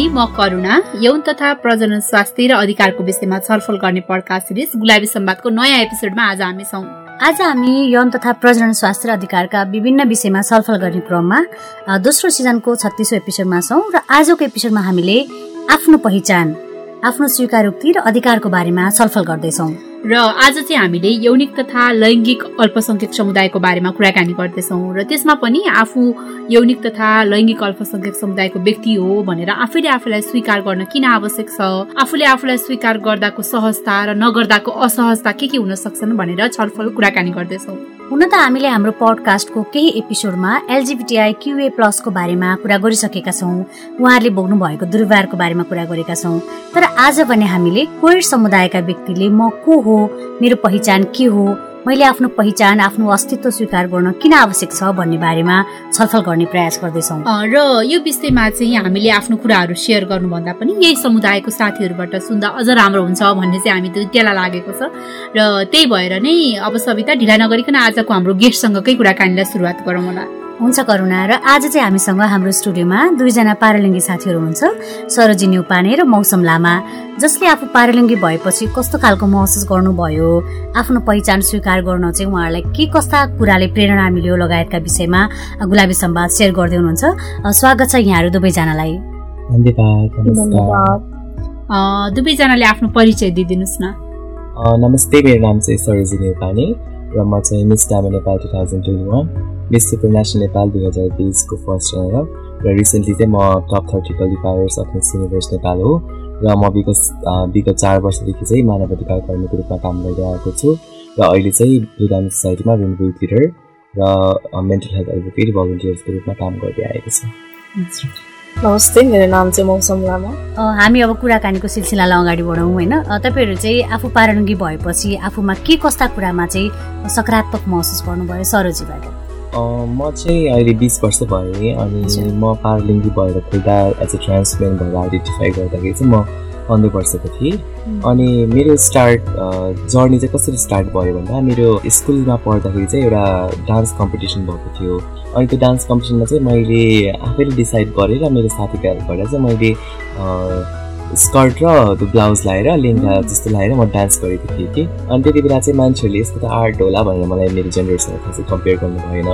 अनि म करुणा यौन तथा प्रजनन स्वास्थ्य र अधिकारको विषयमा छलफल गर्ने पड्का सिरिज गुलाबी सम्वादको नयाँ एपिसोडमा आज हामी छौँ। आज हामी यौन तथा प्रजनन स्वास्थ्य र अधिकारका विभिन्न विषयमा छलफल गर्ने क्रममा दोस्रो सिजनको छत्तिसौँ एपिसोडमा छौँ र आजको एपिसोडमा हामीले आफ्नो पहिचान आफ्नो स्वीकारोक्ति र अधिकारको बारेमा छलफल गर्दैछौँ। र आज चाहिँ हामीले यौनिक तथा लैङ्गिक अल्पसङ्ख्यक समुदायको बारेमा कुराकानी गर्दैछौँ र त्यसमा पनि आफू यौनिक तथा लैङ्गिक अल्पसङ्ख्यक समुदायको व्यक्ति हो भनेर आफैले आफूलाई स्वीकार गर्न किन आवश्यक छ? आफूले आफूलाई स्वीकार गर्दाको सहजता र नगर्दाको असहजता के के हुन सक्छन् भनेर छलफल कुराकानी गर्दैछौँ। हुन त हामीले हाम्रो पडकास्टको केही एपिसोडमा एलजिबिटिआई क्युए प्लसको बारेमा कुरा गरिसकेका छौँ। उहाँहरूले भोग्नु भएको दुर्व्यवहारको बारेमा कुरा गरेका छौँ। तर आज भने हामीले कोइड समुदायका व्यक्तिले म को हो मेरो पहिचान के हो मैले आफ्नो पहिचान आफ्नो अस्तित्व स्वीकार गर्न किन आवश्यक छ भन्ने बारेमा छलफल गर्ने प्रयास गर्दैछौँ। र यो विषयमा चाहिँ हामीले आफ्नो कुराहरू सेयर गर्नुभन्दा पनि यही समुदायको साथीहरूबाट सुन्दा अझ राम्रो हुन्छ भन्ने चाहिँ हामी दुईटालाई लागेको छ। र त्यही भएर नै अब सविता ढिला नगरिकन आजको हाम्रो गेस्टसँगकै कुराकानीलाई सुरुवात गरौँ होला। हुन्छ करुणा र आज चाहिँ हामीसँग हाम्रो स्टुडियोमा दुईजना पारालिङ्गी साथीहरू हुनुहुन्छ। सरोजी न्युपाने र मौसम लामा जसले आफू पारालिङ्गी भएपछि कस्तो खालको महसुस गर्नुभयो आफ्नो पहिचान स्वीकार गर्न चाहिँ उहाँहरूलाई के कस्ता कुराले प्रेरणा मिल्यो लगायतका विषयमा गुलाबी सम्वाद सेयर गर्दै हुनुहुन्छ। स्वागत छ यहाँहरू दुवैजनालाई। दुवैजनाले आफ्नो परिचय दिइदिनुहोस् न। नमस्ते मेरो नाम चाहिँ सरोजी न्युपाने र म चाहिँ miss डामा Nepal two thousand twenty one miss supranational Nepal दुई हजार बिसको फर्स्ट रनर र रिसेन्टली चाहिँ म top thirty qualifiers of miss universe Nepal हो र म विगत विगत चार वर्षदेखि चाहिँ मानव अधिकार कर्मीको रूपमा काम गरिरहेको छु र अहिले चाहिँ भुटान सोसाइटीमा रेनबो लिडर र मेन्टल हेल्थ एडभोकेट भलन्टियर्सको रूपमा काम गर्दै आएको छु नमस्ते मेरो नाम चाहिँ मौसम लामा। हामी अब कुराकानीको सिलसिलालाई अगाडि बढाउँ होइन? तपाईँहरू चाहिँ आफू पारङ्गी भएपछि आफूमा के कस्ता कुरामा चाहिँ सकारात्मक महसुस गर्नुभयो? सरोजीबाट म चाहिँ अहिले बिस वर्ष भएँ अनि म पारलिङ्गी भएर खुल्दा एज अ ट्रान्समेन भएर आइडेन्टिफाई गर्दाखेरि चाहिँ म पन्ध्र वर्षको थिएँ। अनि मेरो स्टार्ट जर्नी चाहिँ कसरी स्टार्ट भयो भन्दा मेरो स्कुलमा पढ्दाखेरि चाहिँ एउटा डान्स कम्पिटिसन भएको थियो। अनि त्यो डान्स कम्पिटिसनमा चाहिँ मैले आफैले डिसाइड गरेर मेरो साथीभाइहरूबाट चाहिँ मैले स्कर्ट र त्यो ब्लाउज लगाएर लेङ्गा जस्तो लगाएर म डान्स गरेको थिएँ कि। अनि त्यति बेला चाहिँ मान्छेहरूले यस्तो त आर्ट होला भनेर मलाई मेरो जेनेरेसनसँग खासै कम्पेयर गर्नु भएन।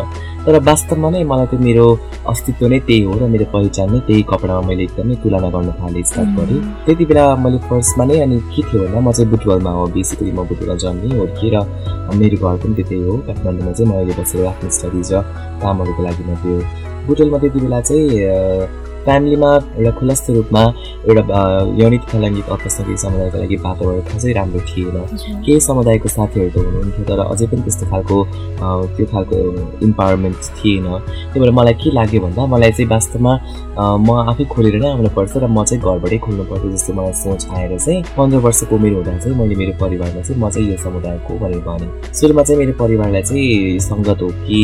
तर वास्तवमा नै मलाई त मेरो अस्तित्व नै त्यही हो र मेरो पहिचान नै त्यही कपडामा मैले एकदमै तुलना गर्न थालेँ स्टार्ट गरेँ। त्यति बेला मैले फर्स्टमा नै अनि के थियो भन्दा म चाहिँ बुटवलमा हो बेसिकली म बुटवलमा जन्मेँ हुर्केँ र मेरो घर पनि त्यतै हो। काठमाडौँमा चाहिँ म अहिले बसेर आफ्नो स्टडिज र कामहरूको लागि म त्यो बुटवलमा त्यति बेला चाहिँ फ्यामिलीमा एउटा खुलस्त रूपमा एउटा यौनिक लैङ्गिक अल्पसङ्ख्यक समुदायको लागि वातावरण खासै राम्रो थिएन। केही समुदायको साथीहरू त हुनुहुन्थ्यो तर अझै पनि त्यस्तो खालको त्यो खालको इम्पावरमेन्ट थिएन। त्यही भएर मलाई के लाग्यो भन्दा मलाई चाहिँ वास्तवमा म आफै खोलेर नै आउनुपर्छ र म चाहिँ घरबाटै खोल्नुपर्छ जस्तो मलाई सोच आएर चाहिँ पन्ध्र वर्षको उमेर हुँदा चाहिँ मैले मेरो परिवारमा चाहिँ म चाहिँ यो समुदायको भनेर भनेँ। सुरुमा चाहिँ मेरो परिवारलाई चाहिँ सङ्गत हो कि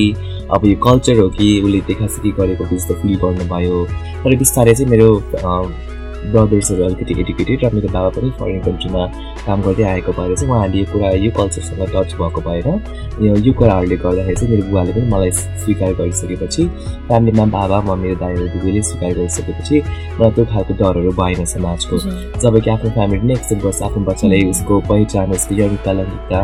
अब यो कल्चर हो कि उसले देखासेखी गरेको जस्तो फिल गर्नुभयो तर बिस्तारै चाहिँ मेरो ब्रदर्सहरू अलिकति एडुकेटेड र मेरो बाबा पनि फरेन कन्ट्रीमा काम गर्दै आएको भएर चाहिँ उहाँहरूले यो कुरा यो कल्चरसँग टच भएको भएर यो कुराहरूले गर्दाखेरि चाहिँ मेरो बुवाले पनि मलाई स्वीकार गरिसकेपछि फ्यामिलीमा बाबा म मेरो दाइहरू दुवैले स्वीकार गरिसकेपछि मलाई त्यो खालको डरहरू भएन समाजको। जब कि आफ्नो फ्यामिली नै एक्सेप्ट गर्छ आफ्नो बच्चालाई उसको पहिचान उसको यौनिकता लैङ्गिकता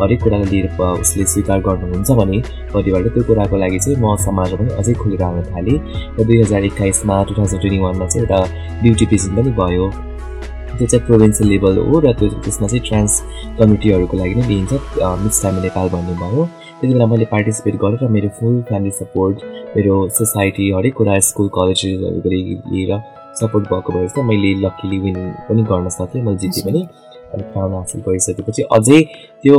हरेक कुरालाई लिएर उसले स्वीकार गर्नुहुन्छ भने परिवारले त्यो कुराको लागि चाहिँ म समाजमा पनि अझै खुलेर आउन थालेँ। र दुई हजार एक्काइसमा टु थाउजन्ड ट्वेन्टी वानमा चाहिँ एउटा ब्युटी पेजेन्ट पनि भयो। त्यो चाहिँ प्रोभिन्सियल लेभल हो र त्यो त्यसमा चाहिँ ट्रान्स कमिटीहरूको लागि नै लिइन्छ मिक्स टाइम नेपाल भन्ने भयो। त्यति बेला मैले पार्टिसिपेट गरेँ र मेरो फुल फ्यामिली सपोर्ट मेरो सोसाइटी हरेक कुरा स्कुल कलेजहरूको लिएर सपोर्ट भएको भएर चाहिँ मैले लक्कीली विन पनि गर्न सकेँ मैले जितेँ पनि। क्राउन हासिल गरिसकेपछि अझै त्यो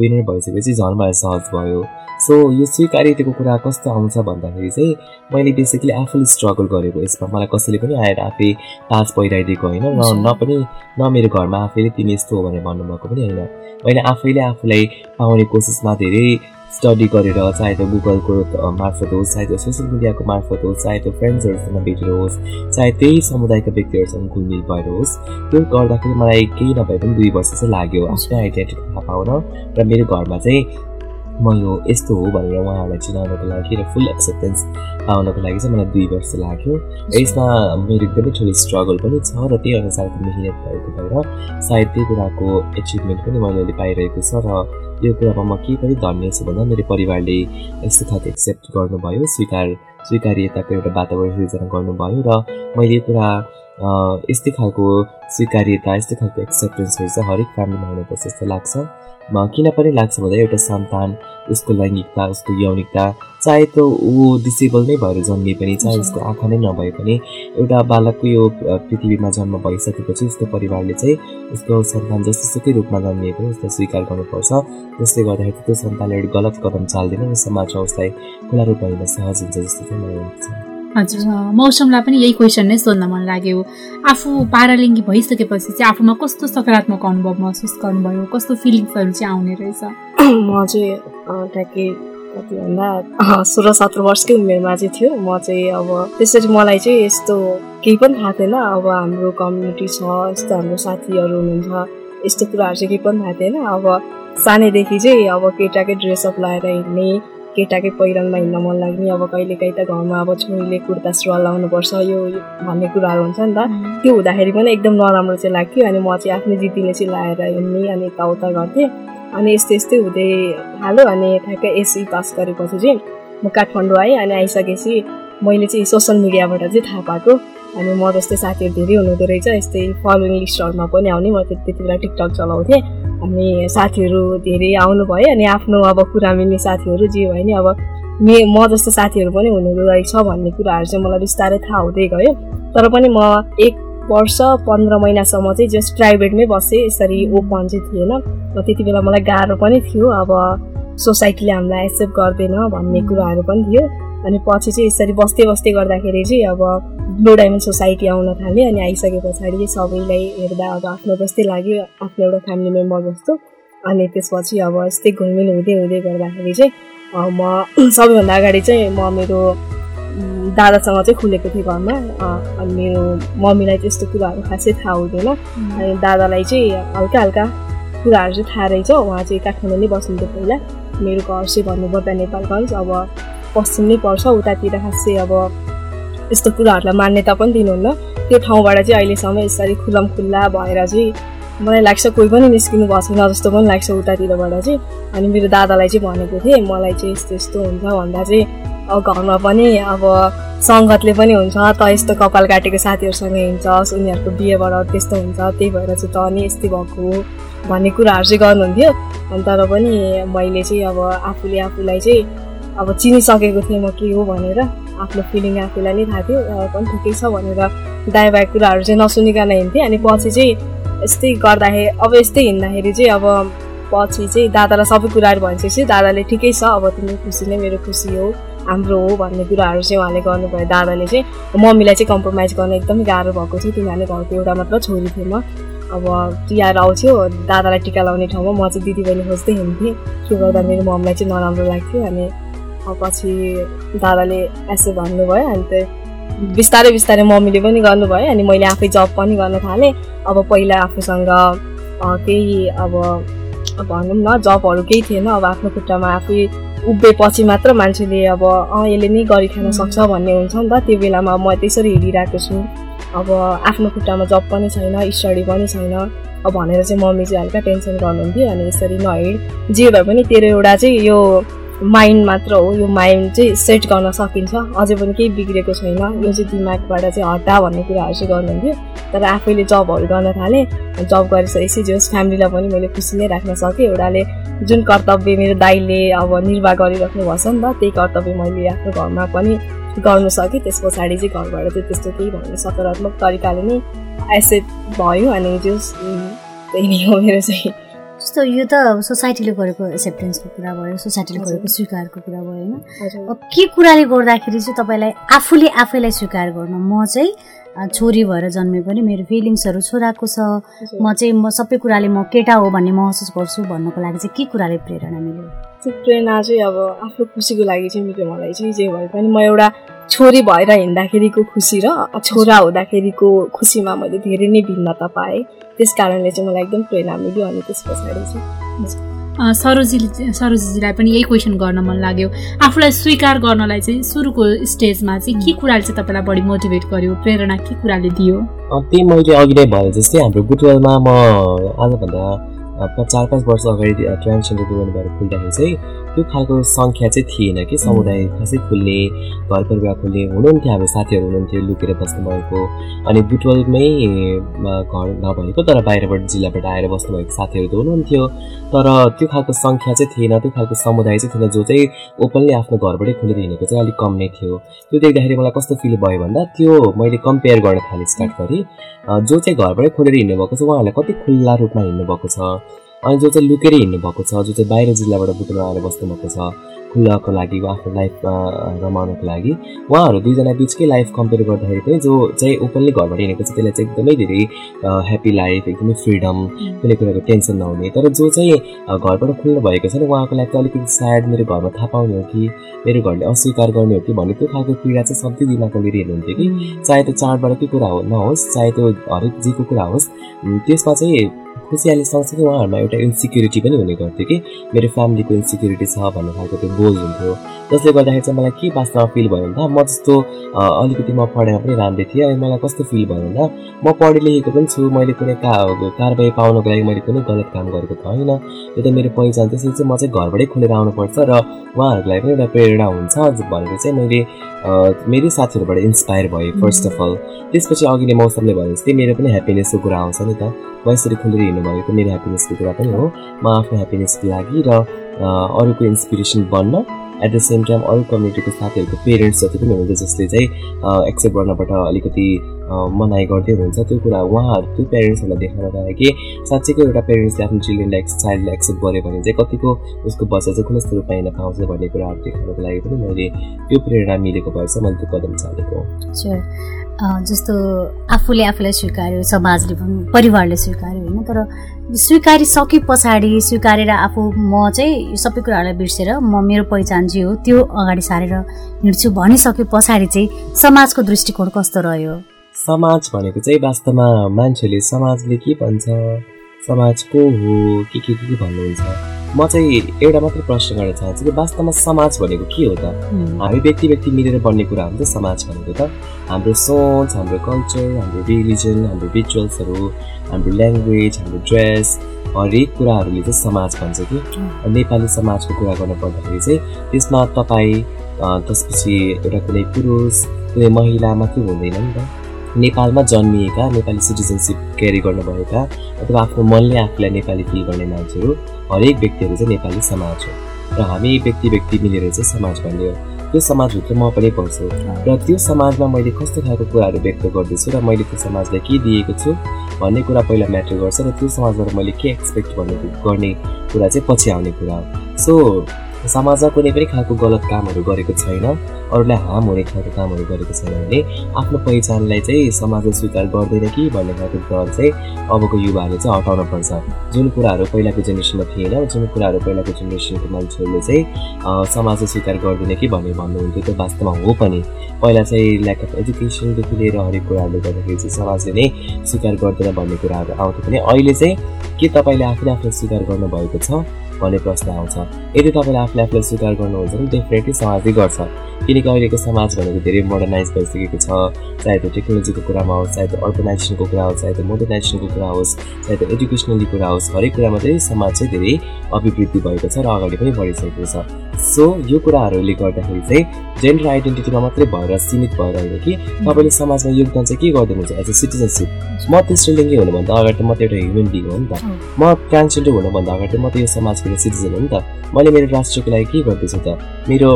विनर भइसकेपछि झन् मलाई सहज भयो। सो यो स्वीकार्यताको कुरा कस्तो आउँछ भन्दाखेरि चाहिँ मैले बेसिकली आफूले स्ट्रगल गरेको यसमा। मलाई कसैले पनि आएर आफै ताज पहिराइदिएको होइन न न पनि न मेरो घरमा आफैले तिमी यस्तो हो भनेर भन्नुभएको पनि होइन। मैले आफैले आफूलाई पाउने कोसिसमा धेरै स्टडी गरेर चाहे त्यो गुगलको मार्फत होस् चाहे त्यो सोसियल मिडियाको मार्फत होस् चाहे त्यो फ्रेन्ड्सहरूसँग भेटेर होस् चाहे त्यही समुदायका व्यक्तिहरूसँग घुलमिल भएर होस् त्यो गर्दाखेरि मलाई केही नभए पनि दुई वर्ष चाहिँ लाग्यो। आफ्नै आइडेन्टिटी थाहा पाउन र मेरो घरमा चाहिँ म यो यस्तो हो भनेर उहाँहरूलाई चिनाउनको लागि र फुल एक्सेप्टेन्स पाउनको लागि चाहिँ मलाई दुई वर्ष लाग्यो। र यसमा मेरो एकदमै ठुलो स्ट्रगल पनि छ र त्यही अनुसारको मिहिनेत भएको भएर सायद त्यही कुराको एचिभमेन्ट पनि मैले अहिले पाइरहेको छ र यो कुरामा म के पनि धन्य छु भन्दा मेरो परिवारले यस्तो खालको एक्सेप्ट गर्नुभयो स्वीकार स्वीकार्यताको एउटा वातावरण सिर्जना गर्नुभयो र मैले कुरा यस्तै खालको स्वीकार्यता यस्तै खालको एक्सेप्टेन्सहरू चाहिँ हरेक फ्यामिलीमा हुनुपर्छ जस्तो लाग्छ। किन पनि लाग्छ भन्दा एउटा सन्तान उसको लैङ्गिकता उसको यौनिकता चाहे त ऊ डिसेबल नै भएर जन्मिए पनि चाहे उसको आँखा नै नभए पनि एउटा बालकको यो पृथ्वीमा जन्म भइसकेपछि उसको परिवारले चाहिँ उसको सन्तान जस्तोसुकै रूपमा जन्मिए पनि उसलाई स्वीकार गर्नुपर्छ। त्यसले गर्दाखेरि त्यो सन्तानले एउटा गलत कदम चाल्दैन र समाजमा उसलाई खुला रूपमा हिँड्न सहज हुन्छ जस्तो चाहिँ मलाई लाग्छ। हजुर मौसमलाई पनि यही क्वेसन नै सोध्न मन लाग्यो। आफू पारालिङ्गी भइसकेपछि चाहिँ आफूमा कस्तो सकारात्मक अनुभव महसुस गर्नुभयो? कस्तो फिलिङ्सहरू चाहिँ आउने रहेछ? म चाहिँ ट्याक्कै कति भन्दा सोह्र सत्र वर्षकै उमेरमा चाहिँ थियो। म चाहिँ अब त्यसरी मलाई चाहिँ यस्तो केही पनि थाहा थिएन। अब हाम्रो कम्युनिटी छ यस्तो हाम्रो साथीहरू हुनुहुन्छ यस्तो कुराहरू चाहिँ केही पनि थाहा थिएन। अब सानैदेखि चाहिँ अब केटाकै ड्रेसअप लगाएर हिँड्ने केटाकै पहिरनमा हिँड्न मन लाग्ने। अब कहिलेकाहीँ त घरमा अब छोरीले कुर्ता सुरुवाल लाउनुपर्छ यो भन्ने कुराहरू हुन्छ नि त। त्यो हुँदाखेरि पनि एकदम नराम्रो चाहिँ लाग्थ्यो। अनि म चाहिँ आफ्नो जिद्दीले चाहिँ लाएर हिँड्ने अनि यताउता गर्थेँ। अनि यस्तै यस्तै हुँदै हाल्यो अनि ठ्याक्कै एसई पास गरेपछि चाहिँ म काठमाडौँ आएँ अनि आइसकेपछि मैले चाहिँ सोसियल मिडियाबाट चाहिँ थाहा पाएको। अनि म जस्तै साथीहरू धेरै हुनुहुँदो रहेछ यस्तै फलोइङ लिस्टहरूमा पनि आउने म त्यति बेला टिकटक चलाउँथेँ। अनि साथीहरू धेरै आउनुभयो अनि आफ्नो अब कुरा मिल्ने साथीहरू जे भयो नि अब मे म जस्तो साथीहरू पनि हुनुहुँदो रहेछ भन्ने कुराहरू चाहिँ मलाई बिस्तारै थाहा हुँदै गयो। तर पनि म एक वर्ष पन्ध्र महिनासम्म चाहिँ जस्ट प्राइभेटमै बसेँ यसरी ओपन चाहिँ थिएन। र त्यति बेला मलाई गाह्रो पनि थियो अब सोसाइटीले हामीलाई एक्सेप्ट गर्दैन भन्ने कुराहरू पनि थियो। अनि पछि चाहिँ यसरी बस्दै बस्दै गर्दाखेरि चाहिँ अब ब्लु डायमन्ड सोसाइटी आउन थाल्यो अनि आइसके पछाडि सबैलाई हेर्दा अब आफ्नो जस्तै लाग्यो आफ्नो एउटा फ्यामिली मेम्बर जस्तो। अनि त्यसपछि अब यस्तै घुलमिल हुँदै हुँदै गर्दाखेरि चाहिँ म सबैभन्दा अगाडि चाहिँ म मेरो दादासँग चाहिँ खुलेको थिएँ घरमा। अनि मेरो मम्मीलाई चाहिँ यस्तो कुराहरू खासै थाहा हुँदैन। अनि दादालाई चाहिँ हल्का हल्का कुराहरू चाहिँ थाहा रहेछ। उहाँ चाहिँ काठमाडौँ नै बस्नुहुन्थ्यो पहिला। मेरो घर चाहिँ भन्नुपर्दा नेपालगञ्ज अब पश्चिम नै पर्छ उतातिर खासै अब यस्तो कुराहरूलाई मान्यता पनि दिनुहुन्न। त्यो ठाउँबाट चाहिँ अहिलेसम्म यसरी खुल्लम खुल्ला भएर चाहिँ मलाई लाग्छ कोही पनि निस्किनु भएको छैन जस्तो पनि लाग्छ उतातिरबाट चाहिँ। अनि मेरो दादालाई चाहिँ भनेको थिएँ मलाई चाहिँ यस्तो यस्तो हुन्छ भन्दा चाहिँ अब घरमा पनि अब सङ्गतले पनि हुन्छ त यस्तो कपाल काटेको साथीहरूसँग हिँड्छस् उनीहरूको बिहेबाट त्यस्तो हुन्छ त्यही भएर चाहिँ त अनि यस्तै भएको हो भन्ने कुराहरू चाहिँ गर्नुहुन्थ्यो। अनि तर पनि मैले चाहिँ अब आफूले आफूलाई चाहिँ अब चिनिसकेको थिएँ म के हो भनेर। आफ्नो फिलिङ आफूलाई नै थाहा थियो। पनि ठिकै छ भनेर दायाँ बायाँ कुराहरू चाहिँ नसुनिकन हिँड्थेँ। अनि पछि चाहिँ यस्तै गर्दाखेरि अब यस्तै हिँड्दाखेरि चाहिँ अब पछि चाहिँ दादालाई सबै कुराहरू भनिसकेपछि दादाले ठिकै छ अब तिमी खुसी नै मेरो खुसी हो हाम्रो हो भन्ने कुराहरू चाहिँ उहाँले गर्नुभयो। दादाले चाहिँ मम्मीलाई चाहिँ कम्प्रोमाइज गर्न एकदमै गाह्रो भएको थियो। किनभने घरको एउटा मात्र छोरी थिएँ म। अब तिहार आउँथ्यो दादालाई टिका लाउने ठाउँमा म चाहिँ दिदी बहिनी खोज्दै हिँड्थेँ। त्यो गर्दा मेरो मम्मीलाई चाहिँ नराम्रो लाग्थ्यो अनि पछि दादाले यसो भन्नुभयो अनि त्यो बिस्तारै बिस्तारै मम्मीले पनि गर्नुभयो अनि मैले आफै जब पनि गर्न थालेँ। अब पहिला आफूसँग केही अब भनौँ न जबहरू केही थिएन। अब आफ्नो खुट्टामा आफै उभिएपछि मात्र मान्छेले अब अँ यसले नै गरिखान सक्छ भन्ने हुन्छ नि त। त्यो बेलामा म त्यसरी हिँडिरहेको छु। अब आफ्नो खुट्टामा जब पनि छैन स्टडी पनि छैन। अब भनेर चाहिँ मम्मी चाहिँ हल्का टेन्सन गर्नुहुन्थ्यो अनि यसरी नहिँड जे भए पनि तेरो एउटा चाहिँ यो माइन्ड मात्र हो यो माइन्ड चाहिँ सेट गर्न सकिन्छ। अझै पनि केही बिग्रेको छैन। यो चाहिँ दिमागबाट चाहिँ हटा भन्ने कुराहरू चाहिँ गर्नुहुन्थ्यो। तर आफैले जबहरू गर्न थालेँ जब गरिसकेपछि जस फ्यामिलीलाई पनि मैले खुसी नै राख्न सकेँ। एउटाले जुन कर्तव्य मेरो दाइले अब निर्वाह गरिराख्नु भएको छ नि त त्यही कर्तव्य मैले आफ्नो घरमा पनि गर्नु सकेँ। त्यस पछाडि चाहिँ घरबाट चाहिँ त्यस्तो केही भन्ने सकारात्मक तरिकाले नै एक्सेप्ट भयो। अनि जस त्यही नै हो मेरो चाहिँ। जस्तो यो त सोसाइटीले गरेको एक्सेप्टेन्सको कुरा भयो सोसाइटीले गरेको स्वीकारको कुरा भयो होइन? अब के कुराले गर्दाखेरि चाहिँ तपाईँलाई आफूले आफैलाई स्वीकार गर्न म चाहिँ छोरी भएर जन्मे पनि मेरो फिलिङ्सहरू छोराको छ। म चाहिँ म सबै कुराले म केटा हो भन्ने महसुस गर्छु भन्नुको लागि चाहिँ के कुराले प्रेरणा मिल्यो? त्यो प्रेरणा चाहिँ अब आफ्नो खुसीको लागि चाहिँ मिल्यो मलाई चाहिँ जे भए पनि म एउटा छोरी भएर हिँड्दाखेरिको खुसी र छोरा हुँदाखेरिको खुसीमा मैले धेरै नै भिन्नता पाएँ। त्यस कारणले चाहिँ मलाई एकदम प्रेरणा मिल्यो अनि त्यस पछाडि चाहिँ सरोजी सरोजीजीलाई पनि यही क्वेसन गर्न मन लाग्यो। आफूलाई स्वीकार गर्नलाई चाहिँ सुरुको स्टेजमा चाहिँ के कुराले चाहिँ तपाईँलाई बढी मोटिभेट गर्यो? प्रेरणा के कुराले दियो? त्यही मैले अघि नै भने जस्तै हाम्रो बुटवेलमा म आजभन्दा चार पाँच वर्ष अगाडि ट्रान्सजेन्डर डुवेन्ट भएर खुल्दाखेरि चाहिँ त्यो खालको सङ्ख्या चाहिँ थिएन कि समुदाय खासै खुल्ने घर परिवार खुल्ने हुनुहुन्थ्यो हाम्रो साथीहरू हुनुहुन्थ्यो लुकेर बस्नुभएको अनि बुटवलमै घर नभएको तर बाहिरबाट जिल्लाबाट आएर बस्नुभएको साथीहरू त हुनुहुन्थ्यो। तर त्यो खालको सङ्ख्या चाहिँ थिएन त्यो खालको समुदाय चाहिँ थिएन जो चाहिँ ओपनली आफ्नो घरबाटै खुलेर हिँडेको चाहिँ अलिक कम नै थियो। त्यो देख्दाखेरि मलाई कस्तो फिल भयो भन्दा त्यो मैले कम्पेयर गर्न थालेँ स्टार्ट गरेँ। जो चाहिँ घरबाटै खोलेर हिँड्नु भएको छ उहाँहरूलाई कति खुल्ला रूपमा हिँड्नु भएको छ। अनि जो चाहिँ लुकेर हिँड्नु भएको छ जो चाहिँ बाहिर जिल्लाबाट बुटोमा आएर बस्नुभएको छ खुल्लाको लागि आफ्नो लाइफ रमाउनको लागि उहाँहरू दुईजना बिचकै लाइफ कम्पेयर गर्दाखेरि पनि जो चाहिँ ओपनली घरबाट हिँडेको छ त्यसलाई चाहिँ एकदमै धेरै ह्याप्पी लाइफ एकदमै फ्रिडम कुनै कुराको टेन्सन नहुने। तर जो चाहिँ घरबाट खुल्नु भएको छ नि उहाँको लागि चाहिँ अलिकति सायद मेरो घरमा थाहा पाउने हो कि मेरो घरले अस्वीकार गर्ने हो कि भन्ने त्यो खालको पीडा चाहिँ सधैँ दिमागमा लिएर हेर्नुहुन्थ्यो कि। चाहे त्यो चाडबाट के कुरा हो नहोस् चाहे त्यो हरेक जेको कुरा होस् त्यसमा चाहिँ खुसियाली सँगसँगै उहाँहरूमा एउटा इन्सिक्युरिटी पनि हुने गर्थ्यो कि। मेरो फ्यामिलीको इन्सिक्युरिटी छ भन्ने खालको त्यो बोझ हुन्थ्यो। जसले गर्दाखेरि चाहिँ मलाई के वास्तवमा फिल भयो भन्दा म जस्तो अलिकति म पढाइमा पनि राम्रै थिएँ। अनि मलाई कस्तो फिल भयो भन्दा म पढे लेखेको पनि छु। मैले कुनै का कारबाही पाउनको लागि मैले कुनै गलत काम गरेको त होइन। यो त मेरो पहिचान। त्यसरी चाहिँ म चाहिँ घरबाटै खोलेर आउनुपर्छ र उहाँहरूको पनि एउटा प्रेरणा हुन्छ भनेर चाहिँ मैले मेरै साथीहरूबाट इन्सपायर भएँ फर्स्ट अफ अल त्यसपछि अघि नै मौसमले भने जस्तै मेरो पनि ह्याप्पिनेसको कुरा आउँछ नि त। म यसरी खुलेर त मेरो ह्याप्पिनेसको कुरा पनि हो। म आफ्नो ह्याप्पिनेसको लागि र अरूको इन्सपिरेसन बन्न एट द सेम टाइम अरू कम्युनिटीको साथीहरूको पेरेन्ट्स जति पनि हुन्छ जसले चाहिँ एक्सेप्ट गर्नबाट अलिकति मनाइ गर्दै हुनुहुन्छ त्यो कुरा उहाँहरू त्यो पेरेन्ट्सहरूलाई देखाउन लागि साँच्चैको एउटा पेरेन्ट्सले आफ्नो चिल्ड्रेनलाई चाइल्डलाई एक्सेप्ट गर्यो भने चाहिँ कतिको उसको बच्चा चाहिँ कुन रूपमा हिँड्न पाउँछ भन्ने कुराहरू देखाउनको लागि पनि मैले त्यो प्रेरणा मिलेको चाहिँ मैले त्यो कदम चालेको जस्तो आफूले आफूलाई स्वीकार्यो समाजले पनि परिवारले स्वीकार्यो होइन तर स्वीकारिसके पछाडि स्वीकारेर आफू म चाहिँ सबै कुराहरूलाई बिर्सेर म मेरो पहिचान जे हो त्यो अगाडि सारेर हिँड्छु भनिसके पछाडि चाहिँ समाजको दृष्टिकोण कस्तो रह्यो? समाज भनेको चाहिँ वास्तवमा मान्छेले समाजले के भन्छ? समाज को हो? के के के भन्नुहुन्छ? म चाहिँ एउटा मात्रै प्रश्न गर्न चाहन्छु कि वास्तवमा समाज भनेको के हो त? हामी व्यक्ति व्यक्ति मिलेर बन्ने कुरा हो नि त समाज भनेको त हाम्रो सोच हाम्रो कल्चर हाम्रो रिलिजन हाम्रो रिचुअल्सहरू हाम्रो ल्याङ्ग्वेज हाम्रो ड्रेस हरेक कुराहरूले चाहिँ समाज भन्छ कि। नेपाली समाजको कुरा गर्नु पर्दाखेरि चाहिँ त्यसमा तपाईँ त्यसपछि एउटा कुनै पुरुष कुनै महिला मात्रै हुँदैन नि त। नेपालमा जन्मिएका नेपाली सिटिजनसिप क्यारी गर्नुभएका अथवा आफ्नो मनले आफूलाई नेपाली फिल गर्ने मान्छेहरू हरेक व्यक्तिहरू चाहिँ नेपाली समाज हो। र हामी व्यक्ति व्यक्ति मिलेर चाहिँ समाज भन्ने हो। त्यो समाजभित्र म पनि पर्छु र त्यो समाजमा मैले कस्तो खालको कुराहरू व्यक्त गर्दैछु र मैले त्यो समाजलाई के दिएको छु भन्ने कुरा पहिला म्याटर गर्छ र त्यो समाजबाट मैले के एक्सपेक्ट गर्ने गर्ने कुरा चाहिँ पछि आउने कुरा हो। सो समाजमा कुनै पनि खालको गलत कामहरू गरेको छैन। अरूलाई हार्म हुने खालको कामहरू गरेको छैन भने आफ्नो पहिचानलाई चाहिँ समाजले स्वीकार गर्दैन कि भन्ने खालको डर चाहिँ अबको युवाहरूले चाहिँ हटाउन पर्छ। जुन कुराहरू पहिलाको जेनेरेसनमा थिएन जुन कुराहरू पहिलाको जेनेरेसनको मान्छेहरूले चाहिँ समाजले स्वीकार गर्दैन कि भन्ने भन्नुहुन्थ्यो त्यो वास्तवमा हो पनि। पहिला चाहिँ ल्याक अफ एजुकेसनदेखि लिएर हरेक कुराहरूले गर्दाखेरि चाहिँ समाजले नै स्वीकार गर्दैन भन्ने कुराहरू आउँथ्यो भने अहिले चाहिँ के तपाईँले आफूले आफूलाई स्वीकार गर्नुभएको छ? भन्ने प्रश्न आउँछ। यदि तपाईँले आफूले आफूलाई स्वीकार गर्नुहुन्छ भने डेफिनेटली समाजले गर्छ। किनकि अहिलेको समाज भनेको धेरै मोडर्नाइज भइसकेको छ। चाहे त्यो टेक्नोलोजीको कुरामा होस् चाहे त्यो अर्गनाइजेसनको कुरा होस् चाहे त्यो मोडर्नाइजेसनको कुरा होस् चाहे त्यो एजुकेसनली कुरा होस् हरेक कुरामा चाहिँ समाज चाहिँ धेरै अभिवृद्धि भएको छ र अगाडि पनि बढिसकेको छ। सो यो कुराहरूले गर्दाखेरि चाहिँ जेन्डर आइडेन्टिटीमा मात्रै भएर सीमित भएर होइन कि तपाईँले समाजमा योगदान चाहिँ के गरिदिनुहुन्छ एज अ सिटिजनसिप म तेस्रो लिङ्गी हुनुभन्दा अगाडि त म त एउटा ह्युमन बिङ हो नि त। म ट्रान्सजेन्डर हुनुभन्दा अगाडि म त यो समाजको सिटिजन हो नि त। मैले मेरो राष्ट्रको लागि के गर्दैछु त? मेरो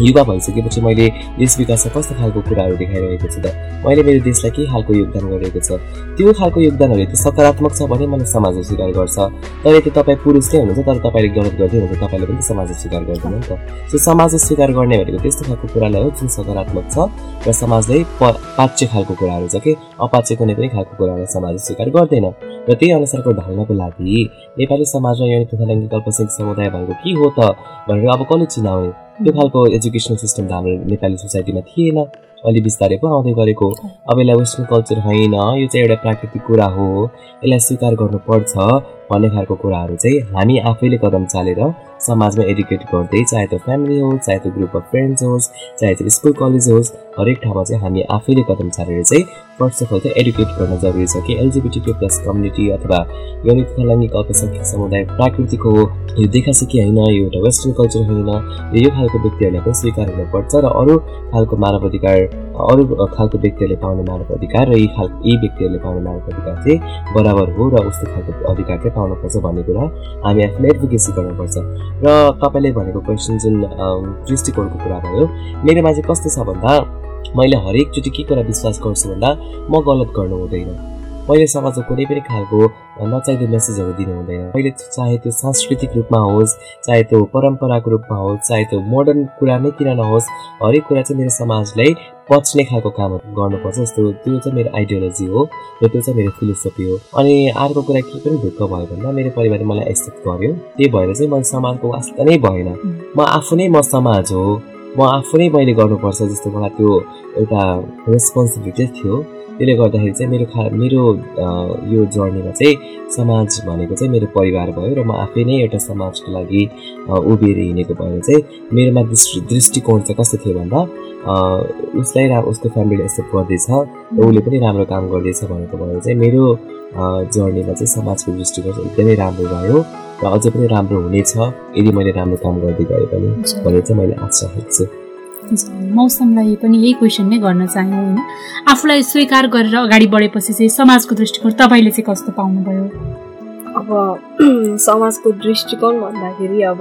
युवा भइसकेपछि मैले देश विकासमा कस्तो खालको कुराहरू देखाइरहेको छु त? मैले मेरो देशलाई के खालको योगदान गरिरहेको छ? त्यो खालको योगदानहरू त्यो सकारात्मक छ भने मलाई समाजले स्वीकार गर्छ। तर यदि तपाईँ पुरुष हुनुहुन्छ तर तपाईँले गलत गर्दै हुनुहुन्छ तपाईँले पनि समाजले स्वीकार गर्दैन नि त। सो समाजले स्वीकार गर्ने भनेको त्यस्तो खालको कुरालाई हो जुन सकारात्मक छ र समाजले प पाच्य खालको कुराहरू छ कि? अपाच्य कुनै पनि खालको कुरालाई समाजले स्वीकार गर्दैन। र त्यही अनुसारको ढल्नको लागि नेपाली समाजमा यो तथा अल्पसङ्ख्यक समुदाय भएको के हो त? भनेर अब कसले चिनाउने? त्यो खालको एजुकेसनल सिस्टम त हाम्रो नेपाली सोसाइटीमा थिएन अलि बिस्तारै पो आउँदै गरेको। अब यसलाई वेस्टर्न कल्चर होइन यो चाहिँ एउटा प्राकृतिक कुरा हो। यसलाई स्वीकार गर्नुपर्छ भन्ने खालको कुराहरू चाहिँ हामी आफैले कदम चालेर समाजमा एडुकेट गर्दै चाहे त्यो फ्यामिली होस् चाहे त्यो ग्रुप अफ फ्रेन्ड्स होस् चाहे त्यो स्कुल कलेज होस् हरेक ठाउँमा चाहिँ हामी आफैले कदम चालेर चाहिँ फर्स्ट अफ अल चाहिँ एडुकेट गर्न जरुरी छ कि एलजिबिटी प्लस कम्युनिटी अथवा यौनिक लैङ्गिक अल्पसङ्ख्यक समुदाय प्राकृतिक हो यो देखासेकी होइन यो एउटा वेस्टर्न कल्चर होइन यो खालको व्यक्तिहरूलाई पनि स्वीकार हुनुपर्छ र अरू खालको मानव अधिकार अरू खालको व्यक्तिहरूले पाउने मानव अधिकार र यी खालको यी व्यक्तिहरूले पाउने मानव अधिकार चाहिँ बराबर हो र उस्तो खालको अधिकार चाहिँ पाउनुपर्छ भन्ने कुरा हामी आफूले एडभोकेसी गर्नुपर्छ। र तपाईँले भनेको क्वेसन जुन दृष्टिकोणको कुरा भयो मेरोमा चाहिँ कस्तो छ भन्दा मैले हरेकचोटि के कुरा विश्वास गर्छु भन्दा म गलत गर्नु हुँदैन। मैले समाजमा कुनै पनि खालको नचाहिँदो मेसेजहरू दिनु हुँदैन। मैले चाहे त्यो सांस्कृतिक रूपमा होस् चाहे त्यो परम्पराको रूपमा होस् चाहे त्यो मोडर्न कुरा नै किन नहोस् हरेक कुरा चाहिँ मेरो समाजलाई पच्ने खालको कामहरू गर्नुपर्छ जस्तो त्यो चाहिँ मेरो आइडियोलोजी हो र त्यो चाहिँ मेरो फिलोसफी हो। अनि अर्को कुरा के पनि ढुक्क भयो भन्दा मेरो परिवारले मलाई एक्सेप्ट गर्यो। त्यही भएर चाहिँ मैले समाजको वास्ता नै भएन। म आफू नै म समाज हो। म आफू नै मैले गर्नुपर्छ जस्तो मलाई त्यो एउटा रेस्पोन्सिबिलिटी थियो। त्यसले गर्दाखेरि चाहिँ मेरो खा मेरो यो जर्नीमा चाहिँ समाज भनेको चाहिँ मेरो परिवार भयो र म आफै नै एउटा समाजको लागि उभिएर हिँडेको भएर चाहिँ मेरोमा दृष्टि दृष्टिकोण चाहिँ कस्तो थियो भन्दा उसलाई रा उसको फ्यामिलीले एक्सेप्ट गर्दैछ र उसले पनि राम्रो काम गर्दैछ भनेको भएर चाहिँ मेरो जर्नीमा चाहिँ समाजको दृष्टिकोण एकदमै राम्रो भयो र अझै पनि राम्रो हुनेछ यदि मैले राम्रो काम गर्दै गएँ भने भनेर चाहिँ मैले आशा राखेको छु। मौसमलाई पनि यही क्वेसन नै गर्न चाह्यौँ होइन? आफूलाई स्वीकार गरेर अगाडि बढेपछि चाहिँ समाजको दृष्टिकोण तपाईँले चाहिँ कस्तो पाउनुभयो? अब समाजको दृष्टिकोण भन्दाखेरि अब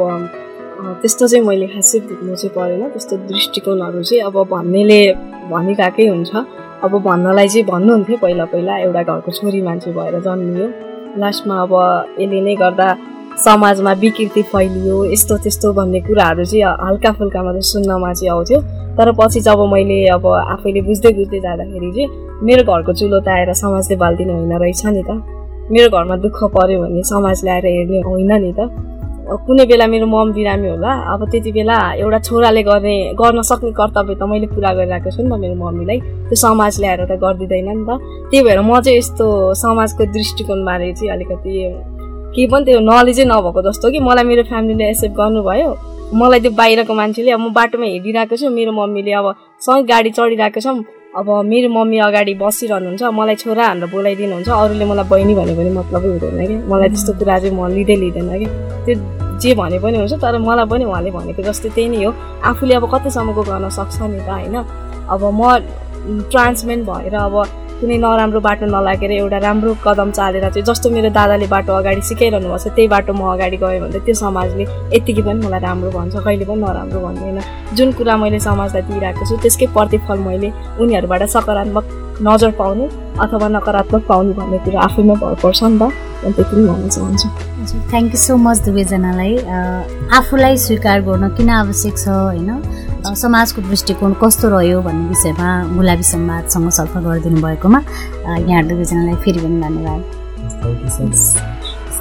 त्यस्तो चाहिँ मैले खासै बुझ्नु चाहिँ परेन। त्यस्तो दृष्टिकोणहरू चाहिँ अब भन्नेले भनिरहेकै हुन्छ। अब भन्नलाई चाहिँ भन्नुहुन्थ्यो पहिला पहिला एउटा घरको छोरी मान्छे भएर जन्मियो। लास्टमा अब यसले नै गर्दा समाजमा विकृति फैलियो यस्तो त्यस्तो भन्ने कुराहरू चाहिँ हल्का फुल्का मात्रै सुन्नमा चाहिँ आउँथ्यो। तर पछि जब मैले अब आफैले बुझ्दै बुझ्दै जाँदाखेरि चाहिँ मेरो घरको चुलो त आएर समाजले बालिदिनु होइन रहेछ नि त। मेरो घरमा दुःख पऱ्यो भने समाजले आएर हेर्ने होइन नि त। कुनै बेला मेरो मम बिरामी होला अब त्यति बेला एउटा छोराले गर्ने गर्न सक्ने कर्तव्य त मैले पुरा गरिरहेको छु नि त मेरो मम्मीलाई। त्यो समाजले आएर त गरिदिँदैन नि त। त्यही भएर म चाहिँ यस्तो समाजको दृष्टिकोणबारे चाहिँ अलिकति केही पनि त्यो नलेजै नभएको जस्तो कि मलाई मेरो फ्यामिलीले एक्सेप्ट गर्नुभयो। मलाई त्यो बाहिरको मान्छेले अब म बाटोमा हिँडिरहेको छु मेरो मम्मीले अब सँगै गाडी चढिरहेको छौँ। अब मेरो मम्मी अगाडि बसिरहनुहुन्छ मलाई छोरा भनेर बोलाइदिनुहुन्छ अरूले मलाई बहिनी भनेको पनि मतलबै हुँदैन कि मलाई त्यस्तो कुरा चाहिँ म लिँदै लिँदैन कि त्यो जे भने पनि हुन्छ तर मलाई पनि उहाँले भनेको जस्तै त्यही नै हो। आफूले अब कतिसम्मको गर्न सक्छ नि त होइन? अब म ट्रान्समेन भएर अब कुनै नराम्रो बाटो नलागेर एउटा राम्रो कदम चालेर चाहिँ जस्तो मेरो दादाले बाटो अगाडि सिकाइरहनु भएको छ त्यही बाटो म अगाडि गएँ भने त्यो समाजले यत्तिकै पनि मलाई राम्रो भन्छ कहिले पनि नराम्रो भन्दैन। जुन कुरा मैले समाजलाई दिइरहेको छु त्यसकै प्रतिफल मैले उनीहरूबाट सकारात्मक नजर पाउने अथवा नकारात्मक पाउने भन्ने कुरा आफैमा भर पर्छ नि त त्यति पनि भन्न चाहन्छु। थ्याङ्क यू सो मच दुवैजनालाई। आफूलाई स्वीकार गर्न किन आवश्यक छ होइन? समाजको दृष्टिकोण कस्तो रह्यो भन्ने विषयमा गुलाबी संवादसँग छलफल गरिदिनु भएकोमा यहाँ दुवैजनालाई फेरि पनि धन्यवाद।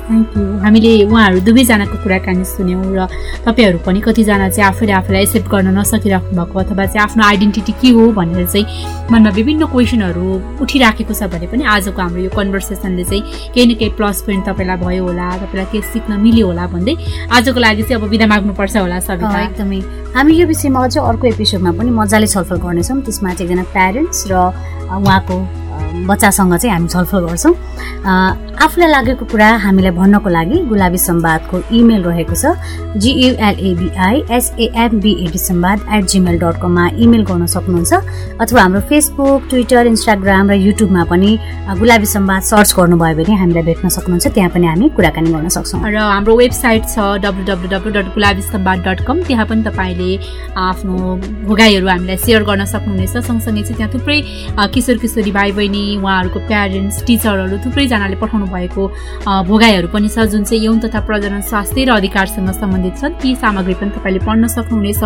Thank you. हामीले उहाँहरू दुवैजनाको कुराकानी सुन्यौँ र तपाईँहरू पनि कतिजना चाहिँ आफूले आफूलाई एक्सेप्ट गर्न नसकिराख्नु भएको अथवा चाहिँ आफ्नो आइडेन्टिटी के हो भनेर चाहिँ मनमा विभिन्न क्वेसनहरू उठिराखेको छ भने पनि आजको हाम्रो यो कन्भर्सेसनले चाहिँ केही न केही प्लस पोइन्ट तपाईँलाई भयो होला तपाईँलाई केही सिक्न मिल्यो होला भन्दै आजको लागि चाहिँ अब बिदा माग्नुपर्छ होला सबै एकदमै। हामी यो विषयमा अझ अर्को एपिसोडमा पनि मजाले छलफल गर्नेछौँ। त्यसमा चाहिँ एकजना प्यारेन्ट्स र उहाँको बच्चासँग चाहिँ हामी छलफल गर्छौँ। आफूलाई लागेको कुरा हामीलाई भन्नको लागि गुलाबी सम्वादको इमेल रहेको छ। G U L A B I S A M B A D Sambad at Gmail dot कममा इमेल गर्न सक्नुहुन्छ अथवा हाम्रो फेसबुक ट्विटर इन्स्टाग्राम र युट्युबमा पनि गुलाबी सम्वाद सर्च गर्नुभयो भने हामीलाई भेट्न सक्नुहुन्छ। त्यहाँ पनि हामी कुराकानी गर्न सक्छौँ। र हाम्रो वेबसाइट छ W W W dot Gulabi Sambad dot com त्यहाँ पनि तपाईँले आफ्नो भोगाईहरू हामीलाई सेयर गर्न सक्नुहुनेछ। सँगसँगै चाहिँ त्यहाँ थुप्रै किशोर किशोरी भाइ बहिनी उहाँहरूको प्यारेन्ट्स टिचरहरू थुप्रैजनाले पठाउनु भएको भोगाईहरू पनि छ जुन चाहिँ यौन तथा प्रजनन स्वास्थ्य र अधिकारसँग सम्बन्धित छन् ती सामग्री पनि तपाईँले पढ्न सक्नुहुनेछ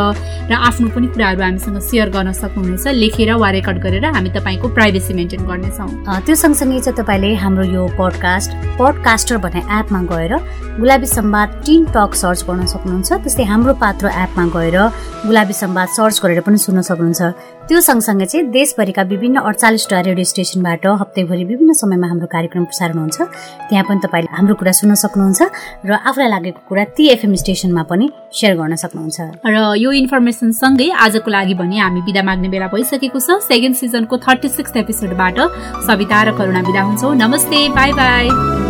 र आफ्नो पनि कुराहरू हामीसँग सेयर गर्न सक्नुहुनेछ लेखेर वा रेकर्ड गरेर हामी तपाईँको प्राइभेसी मेन्टेन गर्नेछौँ। त्यो सँगसँगै चाहिँ तपाईँले हाम्रो यो पडकास्ट पडकास्टर भन्ने एपमा गएर Gulabi Sambad teen talk search गर्न सक्नुहुन्छ त्यस्तै हाम्रो पात्र एपमा गएर गुलाबी सम्वाद सर्च गरेर पनि सुन्न सक्नुहुन्छ। त्यो सँगसँगै चाहिँ देशभरिका विभिन्न अडचालिसवटा रेडियो स्टेसनबाट हप्तैभरि विभिन्न समयमा हाम्रो कार्यक्रम प्रसारण हुन्छ। त्यहाँ पनि तपाईँले हाम्रो कुरा सुन्न सक्नुहुन्छ र आफूलाई लागेको कुरा ती एफएम स्टेसनमा पनि सेयर गर्न सक्नुहुन्छ। र यो इन्फर्मेसन सँगै आजको लागि भने हामी बिदा माग्ने बेला भइसकेको छ। सेकेन्ड सिजनको थर्टी सिक्स एपिसोडबाट सविता र करुणा बिदा हुन्छौँ। नमस्ते बाई बाई